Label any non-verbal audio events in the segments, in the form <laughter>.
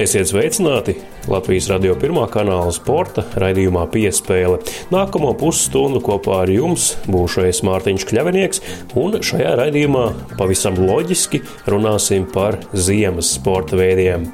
Esiet sveicināti Latvijas radio pirmā kanāla sporta raidījumā Piespēle. Nākamo pusstundu kopā ar jums būšu es Mārtiņš Kļavinieks, un šajā raidījumā pavisam loģiski runāsim par ziemas sporta veidiem.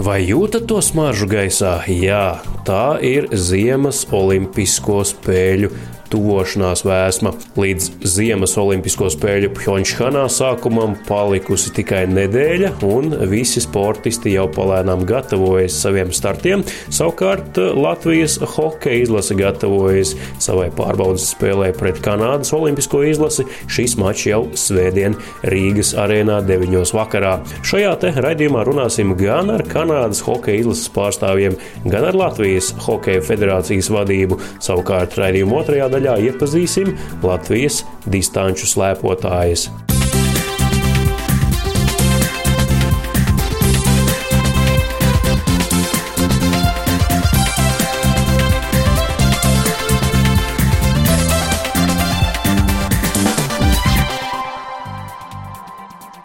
Vai jūtat to smaržu gaisā? Jā, tā ir Ziemas Olimpisko spēļu tuvošanās vēsma. Līdz Ziemas Olimpisko spēļu Pjončhanā sākumam palikusi tikai nedēļa, un visi sportisti jau palēnām gatavojas saviem startiem. Savukārt Latvijas hokeja izlase gatavojas savai pārbaudas spēlē pret Kanādas Olimpisko izlasi. Šis mačs jau svētdien Rīgas arēnā 9. vakarā. Šajā te raidījumā runāsim gan ar Kanādas hokeja izlases pārstāvjiem, gan ar Latvijas hokeja federācijas vadību. Savukārt raidījuma otrajā daļā iepazīsim Latvijas distanču slēpotājus.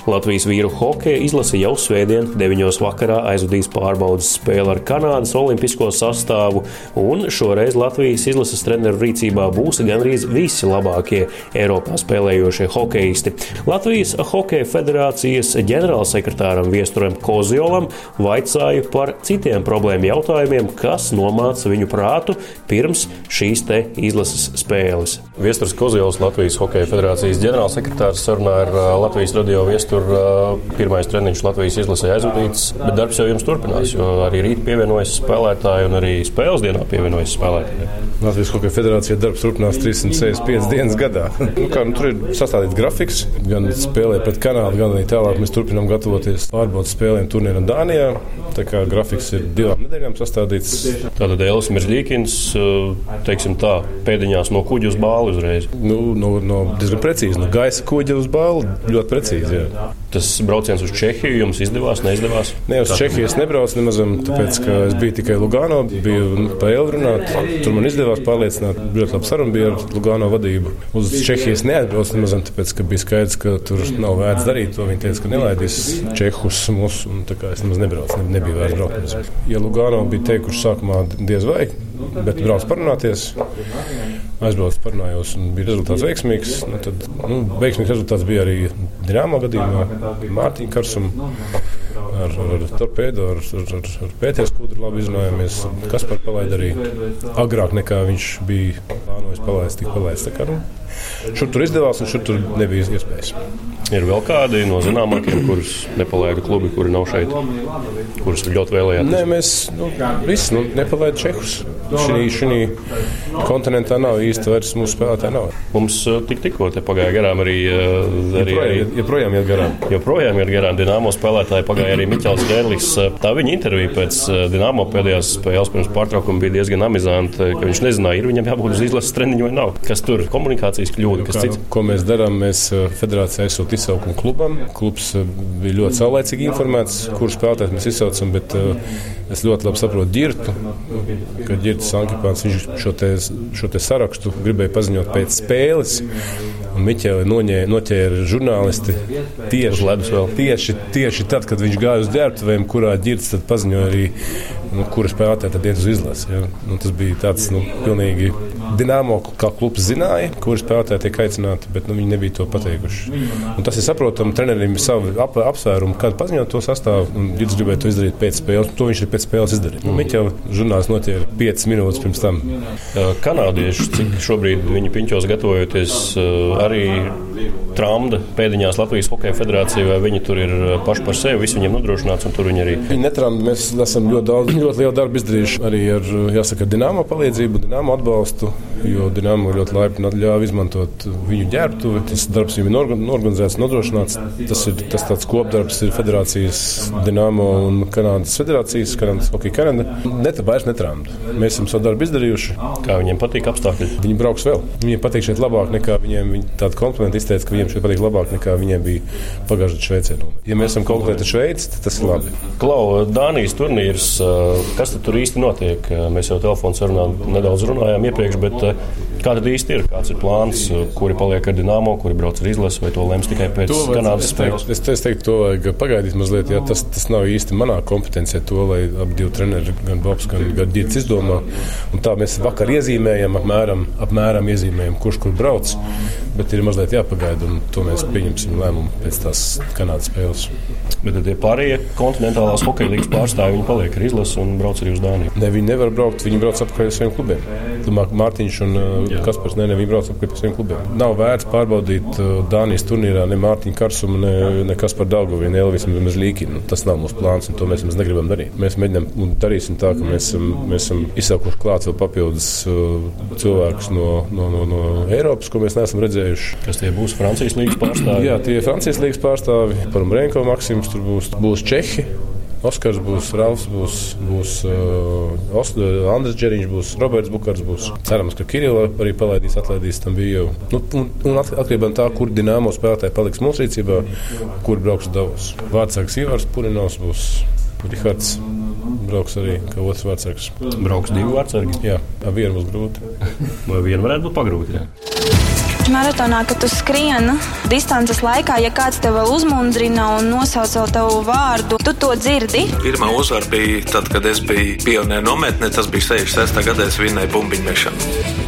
Latvijas vīru hokeja izlase jau svētdien, 9. vakarā aizvadīs pārbaudas spēli ar Kanādas olimpisko sastāvu, un šoreiz Latvijas izlases treneru rīcībā būs gandrīz visi labākie Eiropā spēlējošie hokeisti. Latvijas Hokeja federācijas ģenerālsekretāram Viesturam Kozjolam vaicāju par citiem problēmu jautājumiem, kas nomāca viņu prātu pirms šīs te izlases spēles. Viesturs Kozjols, Latvijas Hokeja federācijas ģenerālsekretārs, sarunā ar Latvijas radio viesturu tur pirmais treniņš Latvijas izlasē aizvadīts, bet darbs jau jums turpinās, jo arī rīt pievienojas spēlētāji un arī spēles dienā pievienojas spēlētāji. Latvijas Hokeja federācija darbs turpinās 365 dienas gadā. nu, kā, nu, tur ir sastādīts grafiks, gan spēlē pret Kanādu, gan arī tālāk mēs turpinām gatavoties pārbaudas spēlēm turnīram Dānijā. Tā kā grafiks ir divām nedēļām sastādīts. Tātad Elis Miržģīkins, teiksim tā, pēdiņās no kuģa uz bāli uzreiz. Nu, no, no, diezgan precīzi, no gaisa kuģa uz bāli ļoti precīzi. Jā. Tas brauciens uz Čehiju jums izdevās, neizdevās? Nē, uz Čehiju es nebraucu nemaz, tāpēc, ka es biju tikai Lugano, biju pa Elru runāt. Tur man izdevās pārliecināt, ļoti labi saruna bija ar Lugano vadību. Uz Čehiju es neatbraucu nemaz, tāpēc, ka bija skaidrs, ka tur nav vērts darīt to. Viņi teica, ka nelaidīs Čehus mūsu, un tā kā es nemaz nebraucu, ne, nebija vērts braukt. Ja Lugano bija teikuši sākumā diez vai, bet brauc parunāties aizbraucu, parunājos, un bija rezultāts veiksmīgs. Nu, tad, nu, veiksmīgs rezultāts bija arī Dienāmo gadījumā, Mārtiņa Karsuma. Ar, ar, torpēdu, ar, ar, ar, ar pētījuma skudru labi izrunājāmies. Kas par palaidi arī agrāk nekā viņš bija plānojis palaist, tik palaists. Nu, šur tur izdevās, un šur tur nebija iespējas. Ir vēl kādi no zināmākajiem, kurus nepalaida klubi, kuri nav šeit, kurus ļoti vēlējāties? Nē, mēs nu, visi nu, nepalaidām čehus. Šī, kontinentā nav īsti vairs mūsu spēlētāji. Nav. Mums tik, tikko te pagāja garām arī. arī, arī joprojām iet garām. Joprojām iet garām. Dienāmo spēlētāji pagāja arī Miķels Gērlis. Tā viņa intervija pēc Dienāmo pēdējās spēles pirms pārtraukuma bija diezgan amizanta, ka viņš nezināja, ir viņam jābūt uz izlases treniņu vai nav. Kas tur komunikācijas kļūda, kas cits? Ko mēs darām? Mēs federācijā esot izsaukumu klubam. Klubs bija ļoti saulēcīgi informēts, kurus spēlētājus mēs izsaucam, bet es ļoti labi saprotu ģirtu, ka Girts Sankipāns, viņš šo, te, šo te sarakstu gribēja paziņot pēc spēles. Miķeli noķēra žurnālisti tieši, tieši, tieši tad, kad viņš gāja uz ģērbtuvēm, kurā ģirts paziņoja arī, nu, kura spēlētāja tad iet uz izlasi. Ja? Nu, tas bija tāds nu, pilnīgi Dienāmo kā klubs zināja, kuras spēlētāji tiek aicināti, bet nu, viņi nebija to pateikuši. Un tas ir saprotami, trenerim ir savi ap, apsvērumi, kad paziņot to sastāvu. Viņš gribēja to izdarīt pēc spēles. To viņš ir pēc spēles izdarījis. Nu, Miķels žurnāls noķēra 5 minūtes pirms tam. Kanādieši, cik šobrīd viņi piņķos gatavojoties, arī tramda pēdiņās Latvijas Hokeja federācija, vai viņi tur ir paši par sevi, viss viņiem nodrošināts, un tur viņi arī. Viņi netramda, mēs esam ļoti daudz, ļoti lielu darbu izdarījuši arī ar, jāsaka, Dienāmo palīdzību, Dienāmo atbalstu, jo Dienāmo ļoti laipni ļāva izmantot viņu ģērbtuvi. Tas darbs viņam ir organizēts, nodrošināts. Tas ir tas tāds kopdarbs ir federācijas Dienāmo un Kanādas federācijas, Kanādas Hokeja Kanāda. Net, vairs netramda. Mēs esam savu darbu izdarījuši. Kā viņiem patīk apstākļi? Viņi brauks vēl. Viņiem patīk šeit labāk nekā viņiem. Viņi tādu komplimentu izteica, ka viņiem šeit patīk labāk nekā viņiem bija pagājušajā Šveicē. Ja mēs esam konkurēti ar Šveici, tad tas ir labi. Klau, Dānijas turnīrs, kas tur īsti notiek? Mēs jau telefonā sarunā nedaudz runājām iepriekš, bet Kā tad īsti ir? Kāds ir plāns, kuri paliek ar Dienāmo, kuri brauc ar izlasi, vai to lems tikai pēc Kanādas spēles? Es, es teiktu, to vajag pagaidīt mazliet, jo tas, tas nav īsti manā kompetencijā, to, lai ap divi treneri, gan Bobs, gan, gan Dīts izdomā. Un tā mēs vakar iezīmējam, apmēram, apmēram iezīmējam, kurš kur brauc, bet ir mazliet jāpagaida, un to mēs pieņemsim lēmumu pēc tās Kanādas spēles. Bet tad tie pārējie kontinentālās hokeja līnijas pārstāvji, viņi paliek ar izlasi un brauc arī uz Dāniju. Ne, viņi nevar braukt, viņi brauc apkārt saviem klubiem. Domāju, Mārtiņš un Jā. Kaspars, ne, ne, viņi brauc apkārt saviem klubiem. Nav vērts pārbaudīt Dānijas turnīrā ne Mārtiņu Karsumu, ne, ne Kasparu Daugovu, ne Elvis Mezlīki. Nu, tas nav mūsu plāns, un to mēs, negribam darīt. Mēs mēģinām un darīsim tā, ka mēs esam, mēs esam izsaukuši klāt vēl papildus uh, cilvēkus no, no, no, no Eiropas, ko mēs neesam redzējuši. Kas tie būs Francijas līnijas pārstāvji? Jā, tie ir Francijas līnijas pārstāvji, Parmrenko Maksims tur būs, būs Čehi. Oskars būs, Rāvs būs, būs uh, Andris Čeriņš, būs Roberts Bukars. Būs. Cerams, ka Kirillo arī palaidīs, atlaidīs tam bija jau. Nu, un, un atkarībā no tā, kur dināmo spēlētāji paliks mūsu rīcībā, kur brauks Davos. Vārdsargs Ivars Purinovs būs Rihards. Brauks arī kā otrs vārdsargs. Brauks divi vārdsargi? Jā, ar vienu būs grūti. <laughs> Vai vienu varētu būt pagrūti? Jā maratonā, kad tu skrieni distances laikā, ja kāds tev vēl uzmundrina un nosauc tavu vārdu, tu to dzirdi. Pirmā uzvara bija tad, kad es biju pionieru nometnē, tas bija 66. gadā, es vinnēju bumbiņu mešanu.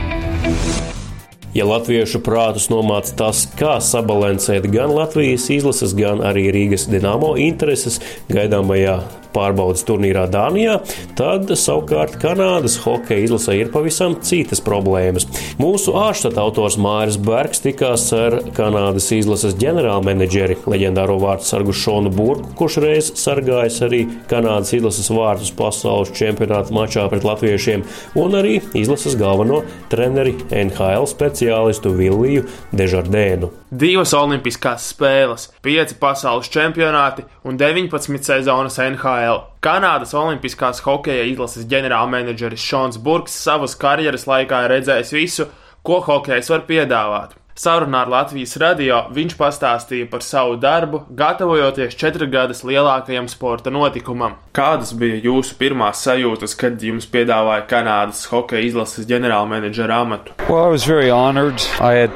Ja latviešu prātus nomāca tas, kā sabalansēt gan Latvijas izlases, gan arī Rīgas dīnāmo intereses gaidāmajā pārbaudas turnīrā Dānijā, tad savukārt Kanādas hokeja izlasē ir pavisam citas problēmas. Mūsu ārštata autors Māris Bergs tikās ar Kanādas izlases ģenerālmenedžeri, leģendāro vārtu sargu Šonu Burku, kurš reiz sargājis arī Kanādas izlases vārtus pasaules čempionāta mačā pret latviešiem, un arī izlases galveno treneri NHL speciālistu Viliju Dežardēnu. Divas olimpiskās spēles, pieci pasaules čempionāti un 19 sezonas NHL. Kanādas Olimpiskās hokeja izlases ģenerālmenedžeris Šons Burks savas karjeras laikā ir redzējis visu, ko hokejs var piedāvāt. Sarunā ar Latvijas radio viņš pastāstīja par savu darbu, gatavojoties četru gadus lielākajam sporta notikumam. Kādas bija jūsu pirmās sajūtas, kad jums piedāvāja Kanādas hokeja izlases ģenerālmenedžera amatu? Well,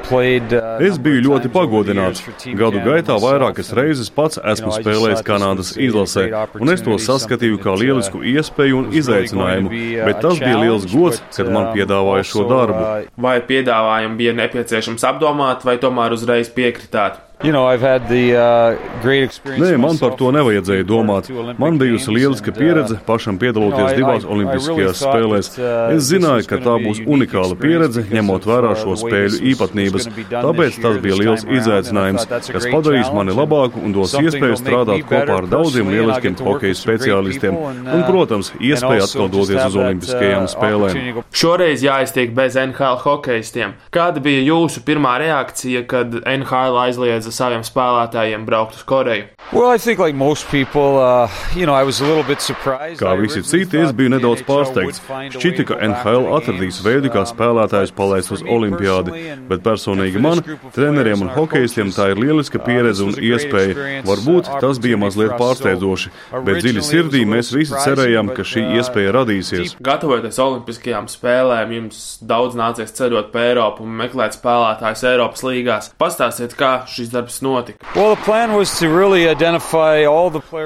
played, uh, es biju ļoti pagodināts. Gadu gaitā vairākas reizes pats esmu spēlējis Kanādas izlasē, un es to saskatīju kā lielisku iespēju un izaicinājumu, bet tas bija liels gods, kad man piedāvāja šo darbu. Vai piedāvājumu bija nepieciešams apdomāt? Apdomāt, vai tomēr uzreiz piekritāt? You know, the, uh, Nē, man par to nevajadzēja domāt. Man bijusi lieliska pieredze pašam piedaloties divās olimpiskajās spēlēs. Uh, es zināju, ka tā būs unikāla pieredze, ņemot vērā šo spēļu īpatnības. Tāpēc tas bija liels izaicinājums, kas padarīs mani labāku un dos iespēju strādāt kopā ar daudziem lieliskiem hokeja speciālistiem. Un, uh, protams, iespēju atkal doties uz olimpiskajām spēlēm. Šoreiz jāiztiek bez NHL hokeistiem. Kāda bija jūsu pirmā reakcija, kad NHL aizliedz ieteica saviem spēlētājiem braukt uz Koreju? Well, think, like people, uh, you know, kā visi citi, es biju nedaudz pārsteigts. Šķita, ka NHL atradīs veidu, kā spēlētājus palaist uz olimpiādi, bet personīgi man, treneriem un hokeistiem tā ir lieliska pieredze un iespēja. Varbūt tas bija mazliet pārsteidzoši, bet dziļi sirdī mēs visi cerējām, ka šī uh, iespēja radīsies. Gatavoties Olimpiskajām spēlēm, jums daudz nācies ceļot pa Eiropu un meklēt spēlētājus Eiropas līgās. Pastāstiet, kā šis darbs notika?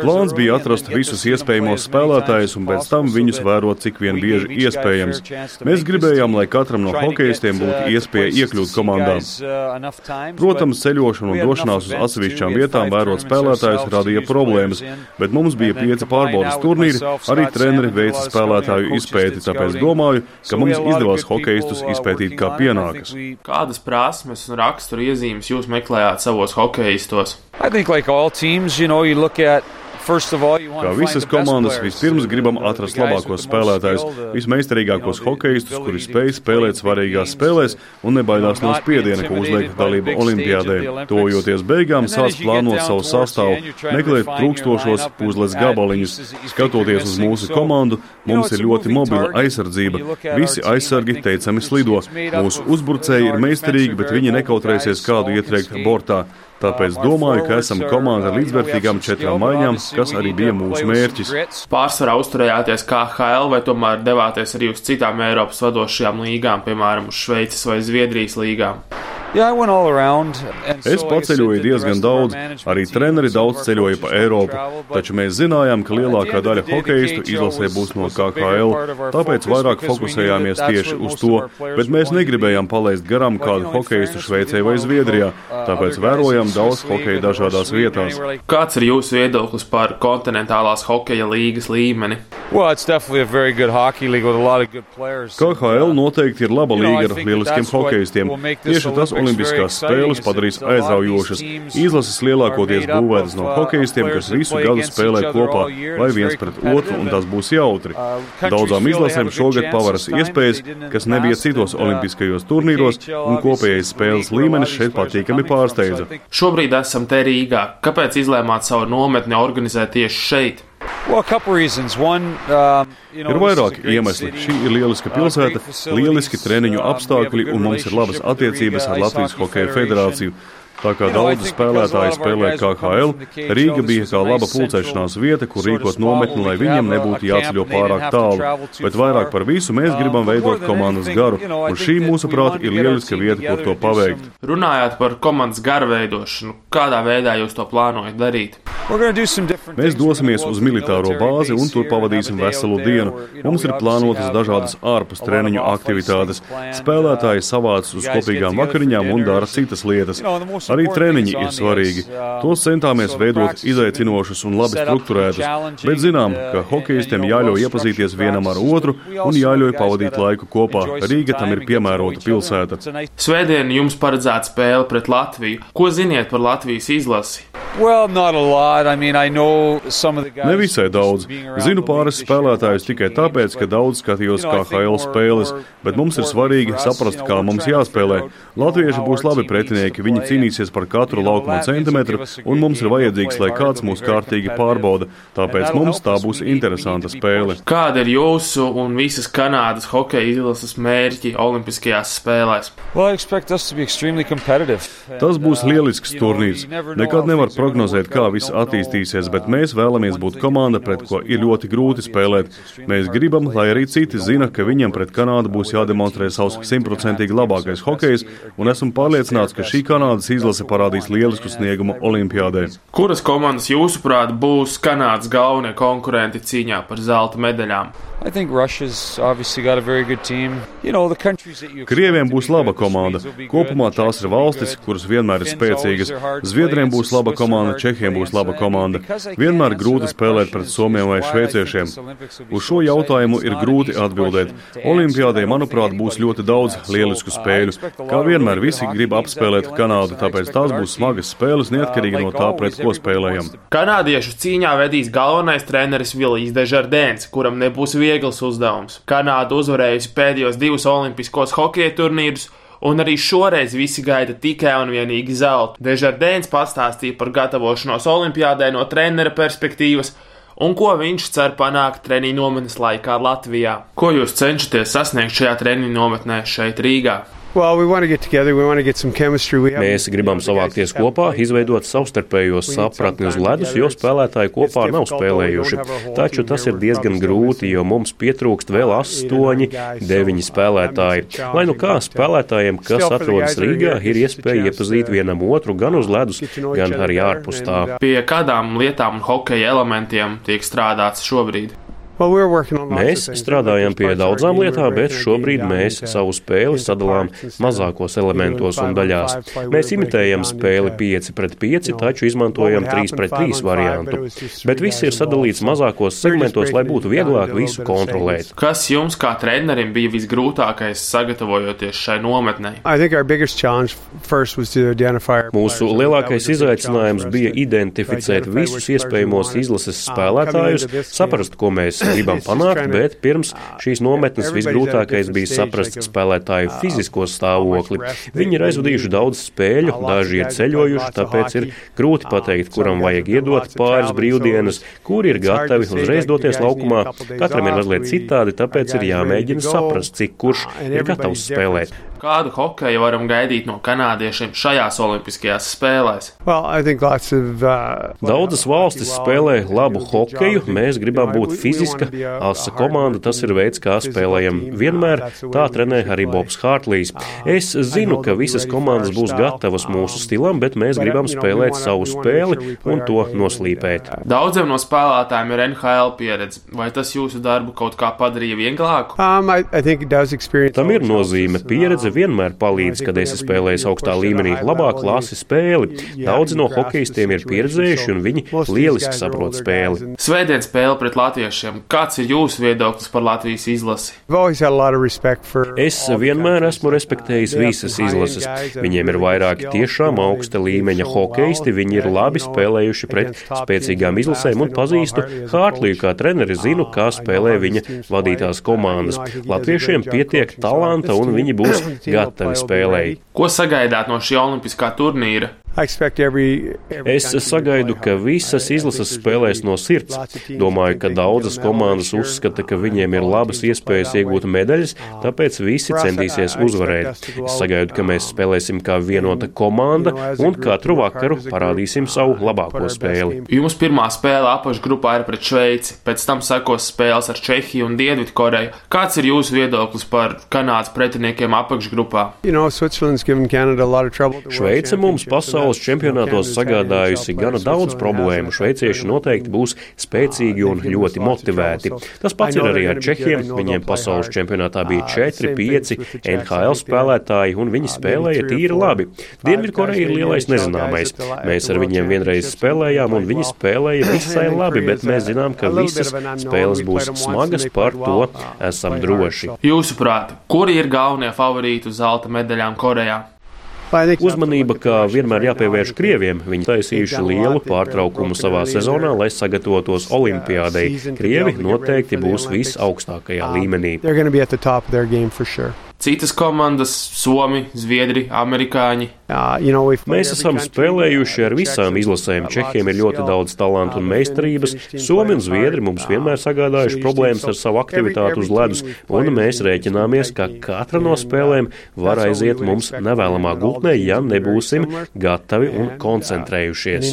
Plāns bija atrast visus iespējamos spēlētājus un pēc tam viņus vērot cik vien bieži iespējams. Mēs gribējām, lai katram no hokeistiem būtu iespēja iekļūt komandā. Uh, Protams, ceļošana un došanās uz atsevišķām vietām vērot spēlētājus radīja problēmas, bet mums bija pieci pārbaudas turnīri, arī treneri veica spēlētāju izpēti, tāpēc domāju, ka mums izdevās hokeistus izpētīt kā pienākas. Kādas prasmes un raksturu iezīmes jūs meklējāt savos savos hokeistos? I think like all teams, you know, you look at Kā visas komandas, vispirms gribam atrast labākos spēlētājus, vismeistarīgākos hokeistus, kuri spēj spēlēt svarīgās spēlēs un nebaidās no spiediena, ko uzliek dalība olimpiādē. Tojoties beigām, sāc plānot savu sastāvu, meklēt trūkstošos puzles gabaliņus. Skatoties uz mūsu komandu, mums ir ļoti mobila aizsardzība. Visi aizsargi teicami slido. Mūsu uzbrucēji ir meistarīgi, bet viņi nekautrēsies kādu ietriekt bortā. Tāpēc domāju, ka esam komanda līdzvērtīgām četrām maiņām, kas arī bija mūsu mērķis. Pārsvarā uzturējāties KHL vai tomēr devāties arī uz citām Eiropas vadošajām līgām, piemēram, uz Šveices vai Zviedrijas līgām? Es paceļoju diezgan daudz, arī treneri daudz ceļoja pa Eiropu, taču mēs zinājām, ka lielākā daļa hokeistu izlasē būs no KKL, tāpēc vairāk fokusējāmies tieši uz to, bet mēs negribējām palaist garām kādu hokeistu Šveicē vai Zviedrijā, tāpēc vērojam daudz hokeja dažādās vietās. Kāds ir jūsu viedoklis par kontinentālās hokeja līgas līmeni? Well, it's definitely a very good hockey league with a lot of good players. KHL noteikti ir laba līga ar lieliskiem hokeistiem. Tieši tas Olimpiskās spēles padarīs aizraujošas. Izlases lielākoties būvētas no hokeistiem, kas visu gadu spēlē kopā vai viens pret otru, un tas būs jautri. Daudzām izlasēm šogad pavaras iespējas, kas nebija citos olimpiskajos turnīros, un kopējais spēles līmenis šeit patīkami pārsteidza. Šobrīd esam te Rīgā. Kāpēc izlēmāt savu nometni organizēt tieši šeit? Um, you know, ir vairāki iemesli. Šī ir lieliska pilsēta, lieliski treniņu apstākļi un mums ir labas attiecības ar Latvijas Hokeja federāciju. Tā kā daudzi spēlētāji spēlē KHL, Rīga bija kā laba pulcēšanās vieta, kur rīkot nometni, lai viņiem nebūtu jāceļo pārāk tālu. Bet vairāk par visu mēs gribam veidot komandas garu, un šī, mūsuprāt, ir lieliska vieta, kur to paveikt. Runājot par komandas garu veidošanu, kādā veidā jūs to plānojat darīt? Mēs dosimies uz militāro bāzi un tur pavadīsim veselu dienu. Mums ir plānotas dažādas ārpus treniņu aktivitātes. Spēlētāji savāc uz kopīgām vakariņām un dara citas lietas. Arī treniņi ir svarīgi. Tos centāmies veidot izaicinošus un labi strukturētus, bet zinām, ka hokeistiem jāļauj iepazīties vienam ar otru un jāļauj pavadīt laiku kopā. Rīga tam ir piemērota pilsēta. Svētdien jums paredzēta spēle pret Latviju. Ko ziniet par Latvijas izlasi? Well, I mean, I Nevisai daudz. Zinu pāris spēlētājus tikai tāpēc, ka daudz skatījos KHL spēles, bet mums ir svarīgi saprast, kā mums jāspēlē. Latvieši būs labi pretinieki, viņi cīnīsies par katru laukuma centimetru, un mums ir vajadzīgs, lai kāds mūs kārtīgi pārbauda. Tāpēc mums tā būs interesanta spēle. Kāda ir jūsu un visas Kanādas hokeja izlases mērķi Olimpiskajās spēlēs? Well, Tas būs lielisks turnīrs. Nekad nevar prognozēt, kā viss attīstīsies, bet mēs vēlamies būt komanda, pret ko ir ļoti grūti spēlēt. Mēs gribam, lai arī citi zina, ka viņiem pret Kanādu būs jādemonstrē savs simtprocentīgi labākais hokejs, un esmu pārliecināts, ka šī Kanādas izlase parādīs lielisku sniegumu Olimpijādē. Kuras komandas, jūsuprāt, būs Kanādas galvenie konkurenti cīņā par zelta medaļām? Krieviem būs laba komanda. Kopumā tās ir valstis, kuras vienmēr ir spēcīgas. Zviedriem būs laba komanda, Čehiem būs laba komanda. Vienmēr grūti spēlēt pret Somiem vai Šveiciešiem. Uz šo jautājumu ir grūti atbildēt. Olimpiādē, manuprāt, būs ļoti daudz lielisku spēļu. Kā vienmēr visi grib apspēlēt Kanādu, tāpēc tās būs smagas spēles neatkarīgi no tā, pret ko spēlējam. Kanādiešu cīņā vedīs galvenais treneris Vilijs Dežardēns, kuram nebūs viegli viegls uzdevums. Kanāda uzvarējusi pēdējos divus olimpiskos hokeja turnīrus, un arī šoreiz visi gaida tikai un vienīgi zeltu. Dežardēns pastāstīja par gatavošanos olimpiādē no trenera perspektīvas, un ko viņš cer panākt treniņu nometnes laikā Latvijā. Ko jūs cenšaties sasniegt šajā treniņu nometnē šeit Rīgā? Well, we Mēs gribam savākties kopā, izveidot savstarpējos sapratni uz ledus, jo spēlētāji kopā nav spēlējuši. Taču tas ir diezgan grūti, jo mums pietrūkst vēl astoņi, deviņi spēlētāji. Lai nu kā spēlētājiem, kas atrodas Rīgā, ir iespēja iepazīt vienam otru gan uz ledus, gan arī ārpus tā. Pie kādām lietām un hokeja elementiem tiek strādāts šobrīd? Mēs strādājam pie daudzām lietām, bet šobrīd mēs savu spēli sadalām mazākos elementos un daļās. Mēs imitējam spēli 5 pret 5, taču izmantojam 3 pret 3 variantu. Bet viss ir sadalīts mazākos segmentos, lai būtu vieglāk visu kontrolēt. Kas jums kā trenerim bija visgrūtākais sagatavojoties šai nometnei? Mūsu lielākais izaicinājums bija identificēt visus iespējamos izlases spēlētājus, saprast, ko mēs gribam panākt, bet pirms šīs nometnes visgrūtākais bija saprast spēlētāju fizisko stāvokli. Viņi ir aizvadījuši daudz spēļu, daži ir ceļojuši, tāpēc ir grūti pateikt, kuram vajag iedot pāris brīvdienas, kuri ir gatavi uzreiz doties laukumā. Katram ir mazliet citādi, tāpēc ir jāmēģina saprast, cik kurš ir gatavs spēlēt. Kādu hokeju varam gaidīt no kanādiešiem šajās Olimpiskajās spēlēs? Well, of, uh, Daudzas valstis spēlē labu hokeju. Mēs gribam būt fiziska, asa komanda. Tas ir veids, kā spēlējam vienmēr. Tā trenē arī Bobs Hārtlīs. Es zinu, ka visas komandas būs gatavas mūsu stilam, bet mēs gribam spēlēt savu spēli un to noslīpēt. Daudziem no spēlētājiem ir NHL pieredze. Vai tas jūsu darbu kaut kā padarīja vieglāku? Um, I, I Tam ir nozīme. Pieredze vienmēr palīdz, kad esi spēlējis augstā līmenī. Labāk lasi spēli. Daudzi no hokeistiem ir pieredzējuši un viņi lieliski saprot spēli. Svētdien spēle pret latviešiem. Kāds ir jūsu viedoklis par Latvijas izlasi? Es vienmēr esmu respektējis visas izlases. Viņiem ir vairāki tiešām augsta līmeņa hokeisti. Viņi ir labi spēlējuši pret spēcīgām izlasēm un pazīstu Hārtliju kā treneri, zinu, kā spēlē viņa vadītās komandas. Latviešiem pietiek talanta un viņi būs gatavi spēlēji. Ko sagaidāt no šī olimpiskā turnīra? Es sagaidu, ka visas izlases spēlēs no sirds. Domāju, ka daudzas komandas uzskata, ka viņiem ir labas iespējas iegūt medaļas, tāpēc visi centīsies uzvarēt. Es sagaidu, ka mēs spēlēsim kā vienota komanda un katru vakaru parādīsim savu labāko spēli. Jums pirmā spēle apakšgrupā ir pret Šveici, pēc tam sekos spēles ar Čehiju un Dienvidkoreju. Kāds ir jūsu viedoklis par Kanādas pretiniekiem apakšgrupā? Šveice mums pasaulē pasaules čempionātos sagādājusi gana daudz problēmu. Šveicieši noteikti būs spēcīgi un ļoti motivēti. Tas pats ir arī ar Čehiem. Viņiem pasaules čempionātā bija 4, 5 NHL spēlētāji, un viņi spēlēja tīri labi. Dienvidkoreja ir lielais nezināmais. Mēs ar viņiem vienreiz spēlējām, un viņi spēlēja <coughs> visai labi, bet mēs zinām, ka visas spēles būs smagas, par to esam droši. Jūsuprāt, kuri ir galvenie favorīti zelta medaļām Korejā? Uzmanība, kā vienmēr jāpievērš Krieviem. Viņi taisījuši lielu pārtraukumu savā sezonā, lai sagatavotos Olimpiādei. Krievi noteikti būs visaugstākajā līmenī. Citas komandas, Somi, Zviedri, Amerikāņi. Mēs esam spēlējuši ar visām izlasēm. Čehiem ir ļoti daudz talantu un meistarības. Somi un Zviedri mums vienmēr sagādājuši problēmas ar savu aktivitāti uz ledus, un mēs rēķināmies, ka katra no spēlēm var aiziet mums nevēlamā gultnē, ja nebūsim gatavi un koncentrējušies.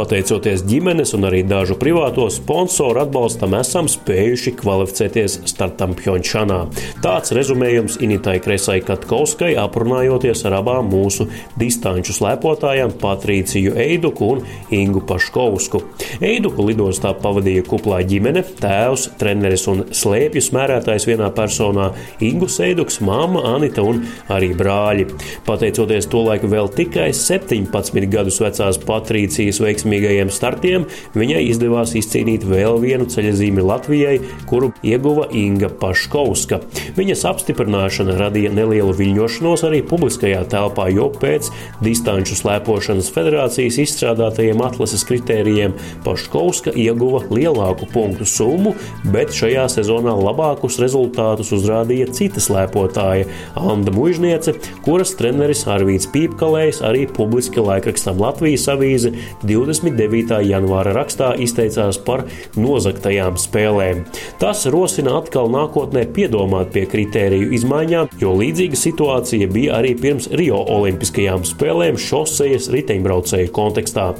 Pateicoties ģimenes un arī dažu privāto sponsoru atbalstam, esam spējuši kvalificēties startam Pjončanā. Tāds rezumējums Initai Kresai Katkovskai aprunājoties ar abām mūsu distanču slēpotājām Patrīciju Eiduku un Ingu Paškovsku. Eiduku lidostā pavadīja kuplā ģimene, tēvs, treneris un slēpju smērētājs vienā personā - Ingus Eiduks, māma Anita un arī brāļi. Pateicoties to laiku vēl tikai 17 gadus vecās Patrīcijas veiksmīgās veiksmīgajiem startiem viņai izdevās izcīnīt vēl vienu ceļzīmi Latvijai, kuru ieguva Inga Paškovska. Viņas apstiprināšana radīja nelielu viļņošanos arī publiskajā telpā, jo pēc distanču slēpošanas federācijas izstrādātajiem atlases kritērijiem Paškovska ieguva lielāku punktu summu, bet šajā sezonā labākus rezultātus uzrādīja cita slēpotāja Anna Mužniece, kuras treneris Arvīts Pīpkalējs arī publiski laikrakstam Latvijas avīze 20. 29. janvāra rakstā izteicās par nozagtajām spēlēm. Tas rosina atkal nākotnē piedomāt pie kritēriju izmaiņām, jo līdzīga situācija bija arī pirms Rio Olimpiskajām spēlēm šosejas riteņbraucēju kontekstā.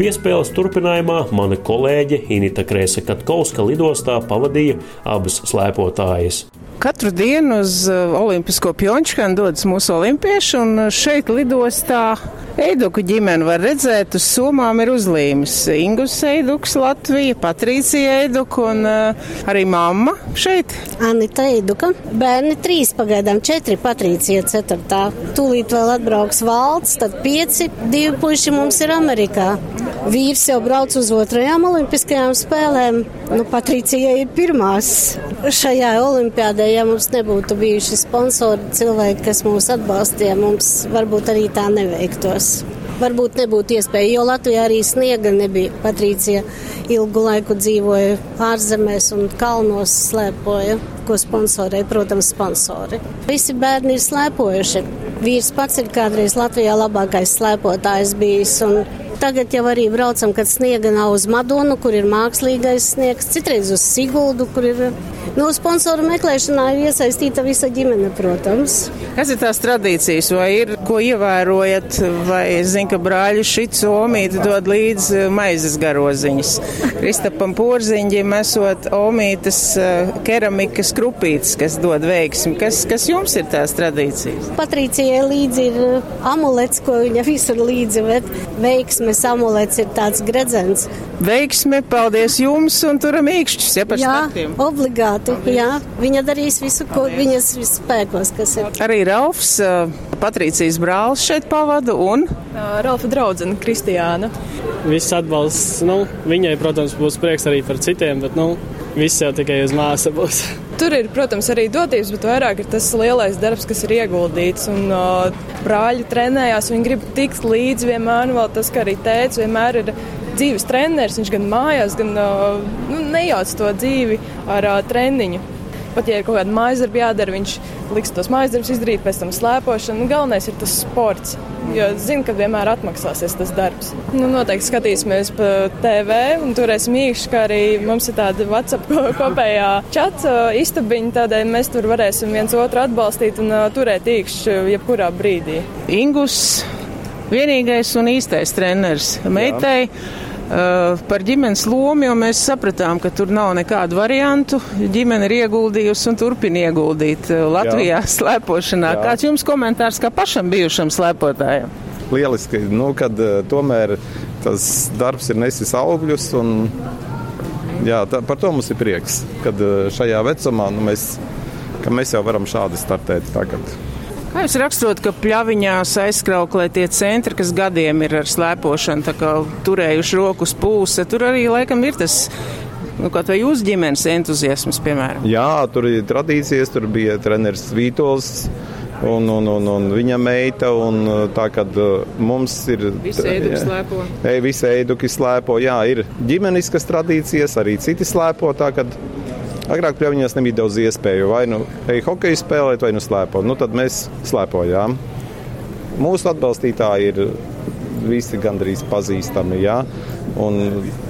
Piespēles turpinājumā mana kolēģe Inita Krēsa Katkovska lidostā pavadīja abas slēpotājas. Katru dienu uz uh, Olimpisko pjončkanu dodas mūsu olimpieši, un uh, šeit lidostā Eiduku ģimene var redzēt, uz somām ir uzlīmes. Ingus Eiduks, Latvija, Patrīcija Eiduka un uh, arī mamma šeit. Anita Eiduka. Bērni trīs pagaidām, četri Patrīcija ceturtā. Tūlīt vēl atbrauks valsts, tad pieci, divi puiši mums ir Amerikā. Vīrs jau brauc uz otrajām olimpiskajām spēlēm. Nu, Patricija ir pirmās šajā olimpiādē ja mums nebūtu bijuši sponsori, cilvēki, kas mūs atbalstīja, mums varbūt arī tā neveiktos. Varbūt nebūtu iespēja, jo Latvijā arī sniega nebija. Patricija ilgu laiku dzīvoja ārzemēs un kalnos slēpoja ko sponsorēt, protams, sponsori. Visi bērni ir slēpojuši. Vīrs pats ir kādreiz Latvijā labākais slēpotājs bijis. Tagad jau arī braucam, kad sniega nav uz Madonu, kur ir mākslīgais sniegs, citreiz uz Siguldu, kur ir nu, sponsoru meklēšanā ir iesaistīta visa ģimene, protams. Kas ir tās tradīcijas, vai ir ko ievērojat, vai zinu, ka brāļu šits omīti dod līdz eh, maizes garoziņas. Kristapam Porziņģim esot omītas eh, keramikas krupītes, kas dod veiksmi. Kas, kas jums ir tās tradīcijas? Patricijai līdzi ir eh, amulets, ko viņa visur līdzi, bet veiksmi veiksmes amulets ir tāds gredzens. Veiksme, paldies jums, un turam īkšķus, ja par jā, startiem. obligāti, jā. Viņa darīs visu, ko viņas spēkos, kas ir. Arī Raufs, Patrīcijas brālis šeit pavada, un? Ralfa draudzene Kristiāna. Viss atbalsts, nu, viņai, protams, būs prieks arī par citiem, bet, nu, viss jau tikai uz māsa būs. Tur ir, protams, arī dotības, bet vairāk ir tas lielais darbs, kas ir ieguldīts. Un, uh, brāļi trenējās, viņi grib tikt līdzi vienmēr. Vēl tas, ka arī tēvs vienmēr ir dzīves treneris. Viņš gan mājās, gan uh, nu, nejauc to dzīvi ar uh, treniņu. Pat ja ir kaut kāda mājas darba jādara, viņš liks tos mājas darbus izdarīt, pēc tam slēpošanu. Nu, galvenais ir tas sports. Jo zinu, ka vienmēr atmaksāsies tas darbs. Nu, noteikti skatīsimies pa TV un turēsim īkšķi, kā arī mums ir tāda WhatsApp kopējā čata istabiņa, tādēļ mēs tur varēsim viens otru atbalstīt un turēt īkšķi jebkurā brīdī. Ingus, vienīgais un īstais treneris meitai. Jā. Uh, par ģimenes lomu, jo mēs sapratām, ka tur nav nekādu variantu. Ģimene ir ieguldījusi un turpina ieguldīt uh, Latvijā Jā. slēpošanā. Jā. Kāds jums komentārs kā pašam bijušam slēpotājam? Lieliski, nu, kad uh, tomēr tas darbs ir nesis augļus. Un, jā, tā, par to mums ir prieks, kad šajā vecumā nu, mēs, mēs jau varam šādi startēt tagad. Kā jūs raksturot, ka pļaviņās aizkrauklē tie centri, kas gadiem ir ar slēpošanu, turējuši rokas pūse, tur arī laikam ir tas nu, kaut vai jūsu ģimenes entuziasms, piemēram? Jā, tur ir tradīcijas, tur bija treneris Vītols. Un, un, un, un viņa meita, un tā kā mums ir. Visi eiduki slēpo. Ei, visi eiduki slēpo, jā, ir ģimeniskas tradīcijas, arī citi slēpo. Tā, kad Agrāk pļaviņās nebija daudz iespēju vai nu ej hokeju spēlēt, vai nu slēpot. Nu, tad mēs slēpojām. Mūsu atbalstītāji ir visi gandrīz pazīstami. Jā. Un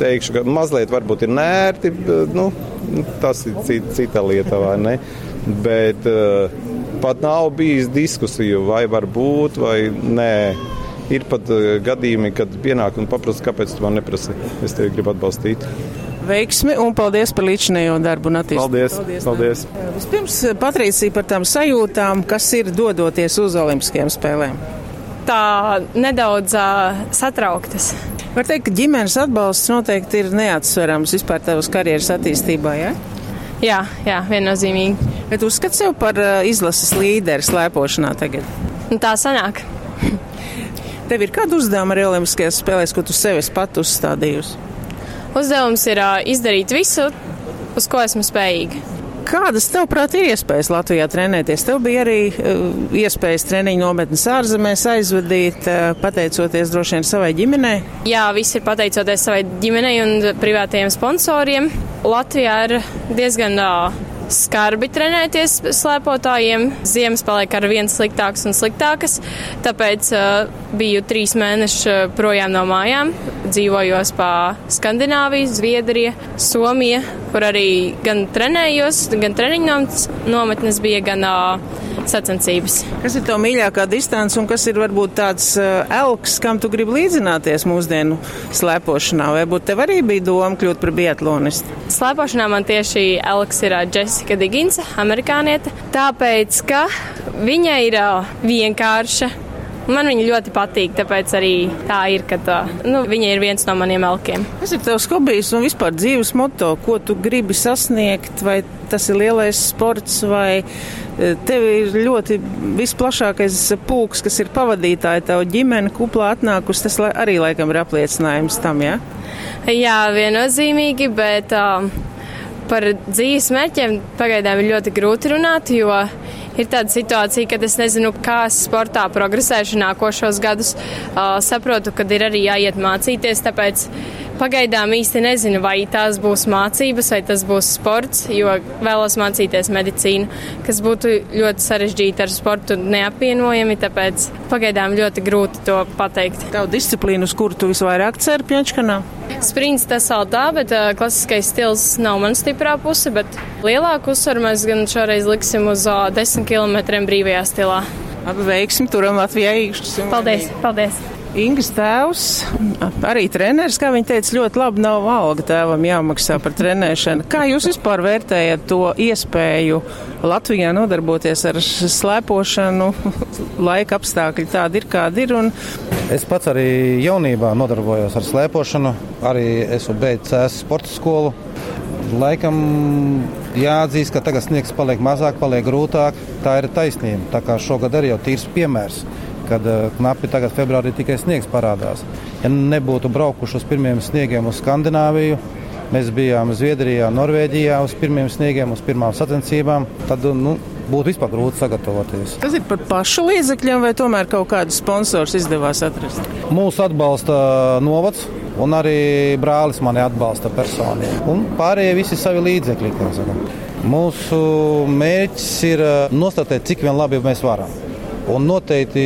teikšu, ka mazliet varbūt ir nērti, nu, tas ir cita lieta, vai ne? Bet uh, pat nav bijis diskusiju, vai var būt, vai nē. Ir pat uh, gadījumi, kad pienāk un paprasa, kāpēc tu man neprasi. Es tevi gribu atbalstīt veiksmi un paldies par līdzinējo darbu un attīstību. Paldies! paldies, paldies. Vispirms Patricija par tām sajūtām, kas ir dodoties uz Olimpiskajām spēlēm. Tā nedaudz uh, satrauktas. Var teikt, ka ģimenes atbalsts noteikti ir neatsverams vispār tavas karjeras attīstībā, ja? Jā, jā, viennozīmīgi. Bet uzskat sev par izlases līderi slēpošanā tagad? Nu, tā sanāk. Tev ir kāda uzdevuma arī Olimpiskajās spēlēs, ko tu sev esi pat uzstādījusi? Uzdevums ir izdarīt visu, uz ko esmu spējīga. Kādas, tavuprāt, ir iespējas Latvijā trenēties? Tev bija arī uh, iespējas treniņu nometnes ārzemēs aizvadīt, uh, pateicoties droši vien savai ģimenei? Jā, viss ir pateicoties savai ģimenei un privātajiem sponsoriem. Latvijā ir diezgan uh, skarbi trenēties slēpotājiem. Ziemas paliek ar vien sliktākas un sliktākas, tāpēc uh, biju trīs mēneši uh, projām no mājām. Dzīvojos pa Skandināviju, Zviedriju, Somiju, kur arī gan trenējos, gan treniņu nometnes bija, gan uh, sacensības. Kas ir tev mīļākā distance un kas ir varbūt tāds uh, elks, kam tu gribi līdzināties mūsdienu slēpošanā? Vai būt tev arī bija doma kļūt par biatlonistu? Slēpošanā man tieši elks ir uh, Jessica Diginsa, amerikāniete, tāpēc, ka viņa ir vienkārša. Man viņa ļoti patīk, tāpēc arī tā ir, ka tā, nu, viņa ir viens no maniem elkiem. Kas ir tavs hobijs un vispār dzīves moto? Ko tu gribi sasniegt? Vai tas ir lielais sports vai tev ir ļoti visplašākais pulks, kas ir pavadītāji, tavu ģimeni kuplā atnākus, tas arī laikam ir apliecinājums tam, jā? Ja? Jā, viennozīmīgi, bet uh, par dzīves mērķiem pagaidām ir ļoti grūti runāt, jo ir tāda situācija, ka es nezinu, kā sportā progresēšu nākošos gadus. Uh, saprotu, ka ir arī jāiet mācīties, tāpēc Pagaidām īsti nezinu, vai tās būs mācības, vai tas būs sports, jo vēlos mācīties medicīnu, kas būtu ļoti sarežģīti ar sportu neapvienojami, tāpēc pagaidām ļoti grūti to pateikt. Tavu disciplīnu, uz kuru tu visvairāk ceri Pjančkanā? Sprints tas vēl tā, bet uh, klasiskais stils nav man stiprā puse, bet lielāku uzsvaru mēs gan šoreiz liksim uz uh, 10 km brīvajā stilā. Abi veiksmi turam Latvijā īkšķus. Paldies, paldies! Ingas tēvs, arī treneris, kā viņa teica, ļoti labi nav alga tēvam jāmaksā par trenēšanu. Kā jūs vispār vērtējat to iespēju Latvijā nodarboties ar slēpošanu? <laughs> Laika apstākļi tādi ir, kādi ir. Un... Es pats arī jaunībā nodarbojos ar slēpošanu, arī esmu beidzis sporta skolu. Laikam jāatzīst, ka tagad sniegs paliek mazāk, paliek grūtāk. Tā ir taisnība. Tā kā šogad arī jau tīrs piemērs kad knapi tagad februārī tikai sniegs parādās. Ja nebūtu braukuši uz pirmiem sniegiem uz Skandināviju, mēs bijām Zviedrijā, Norvēģijā uz pirmiem sniegiem, uz pirmām sacensībām, tad nu, būtu vispār grūti sagatavoties. Tas ir par pašu līdzekļiem, vai tomēr kaut kādus sponsors izdevās atrast? Mūsu atbalsta novads. Un arī brālis mani atbalsta personīgi. Un pārējie visi savi līdzekļi. Mūsu mērķis ir nostatēt, cik vien labi mēs varam. Un noteikti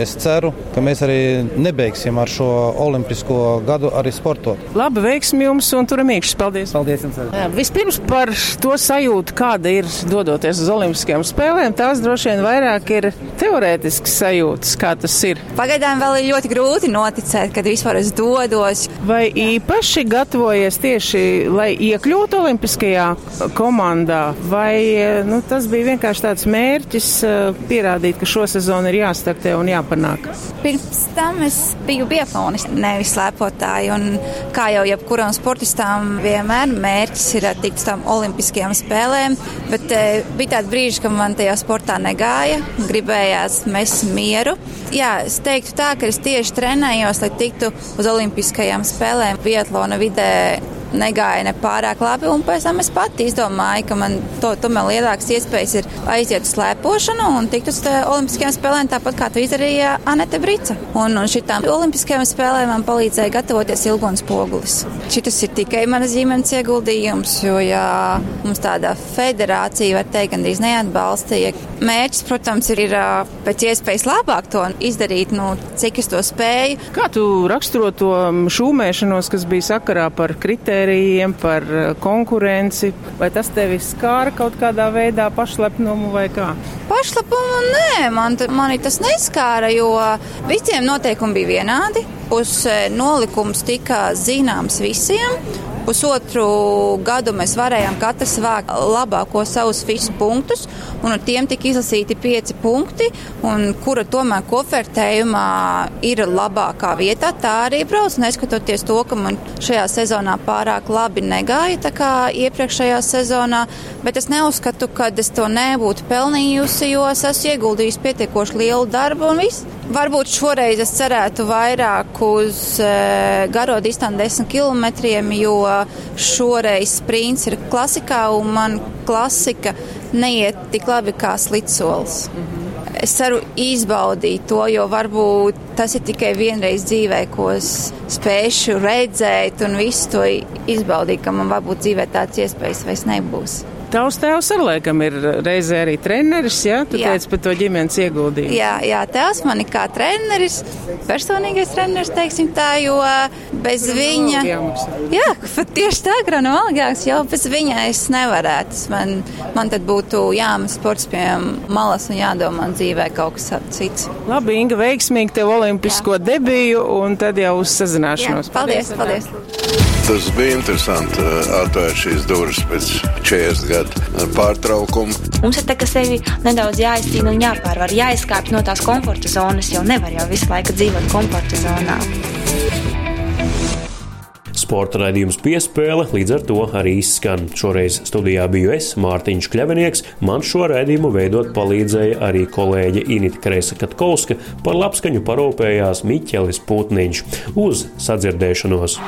es ceru, ka mēs arī nebeigsim ar šo olimpisko gadu arī sportot. Labi, veiksim jums un turam iekšā. Paldies! Paldies jums! Vispirms par to sajūtu, kāda ir dodoties uz Olimpiskajām spēlēm. Tās droši vien vairāk ir teorētisks sajūtas, kā tas ir. Pagaidām vēl ir ļoti grūti noticēt, kad vispār es dodos. Vai īpaši gatavojies tieši, lai iekļūtu Olimpiskajā komandā, vai nu, tas bija vienkārši tāds mērķis pierādīt, ka šos sezona ir jāstartē un jāpanāk? Pirms tam es biju biatlonis, nevis slēpotāji. Un, kā jau jebkuram sportistam, vienmēr mērķis ir tikt uz tām olimpiskajām spēlēm. Bet e, bija tādi brīži, kad man tajā sportā negāja, gribējās mest mieru. Jā, es teiktu tā, ka es tieši trenējos, lai tiktu uz olimpiskajām spēlēm biatlona vidē negāja ne pārāk labi. Un pēc tam es pati izdomāju, ka man to, tomēr lielākas iespējas ir aiziet uz slēpošanu un tikt uz Olimpiskajām spēlēm, tāpat kā to izdarīja Anete Brica. Un, un šitām Olimpiskajām spēlēm man palīdzēja gatavoties Ilgons Pogulis. Šis ir tikai manas ģimenes ieguldījums, jo jā, mums tāda federācija, var teikt, gandrīz neatbalstīja. Mērķis, protams, ir, ir pēc iespējas labāk to izdarīt, nu, cik es to spēju. Kā tu raksturo to šūmēšanos, kas bija sakarā par kritērijiem, par konkurenci? Vai tas tevi skāra kaut kādā veidā pašlepnumu vai kā? Pašlepumu nē, man, mani tas neskāra, jo visiem noteikumi bija vienādi. Uz nolikums tika zināms visiem. Pusotru gadu mēs varējām katrs vākt labāko savus visus punktus, un ar tiem tika izlasīti pieci punkti, un kura tomēr kofertējumā ir labākā vietā, tā arī brauc, neskatoties to, ka man šajā sezonā pārāk labi negāja, tā kā iepriekšējā sezonā, bet es neuzskatu, ka es to nebūtu pelnījusi, jo es esmu ieguldījusi pietiekoši lielu darbu un viss. Varbūt šoreiz es cerētu vairāk uz e, garo distanci 10 km, jo šoreiz sprints ir klasikā un man klasika neiet tik labi kā slidsolis. Mm -hmm. Es ceru izbaudīt to, jo varbūt tas ir tikai vienreiz dzīvē, ko es spēšu redzēt un visu to izbaudīt, ka man varbūt dzīvē tāds iespējas vairs nebūs. Tavs tēvs ar laikam ir reizē arī treneris, jā? Tu jā. teici par to ģimenes ieguldījumu. Jā, jā, tēvs man ir kā treneris, personīgais treneris, teiksim tā, jo bez viņa. Jā, <laughs> tieši tā, granu algāks, jo bez viņa es nevarētu. Man, man tad būtu jāmas sports pie malas un jādomā dzīvē kaut kas cits. Labi, Inga, veiksmīgi tev olimpisko jā. debiju un tad jau uz sazināšanos. Jā, paldies, paldies. paldies. Tas bija interesanti atvērt šīs durvis pēc 40 gadu pārtraukuma. Mums ir tā, ka sevi nedaudz jāizcīna un jāpārvar, jāizkāpj no tās komforta zonas, jo nevar jau visu laiku dzīvot komforta zonā. Sporta raidījums piespēle līdz ar to arī izskan. Šoreiz studijā biju es, Mārtiņš Kļavinieks. Man šo raidījumu veidot palīdzēja arī kolēģe Inita Kresa Katkovska, par labskaņu parūpējās Miķelis Putniņš. Uz sadzirdēšanos!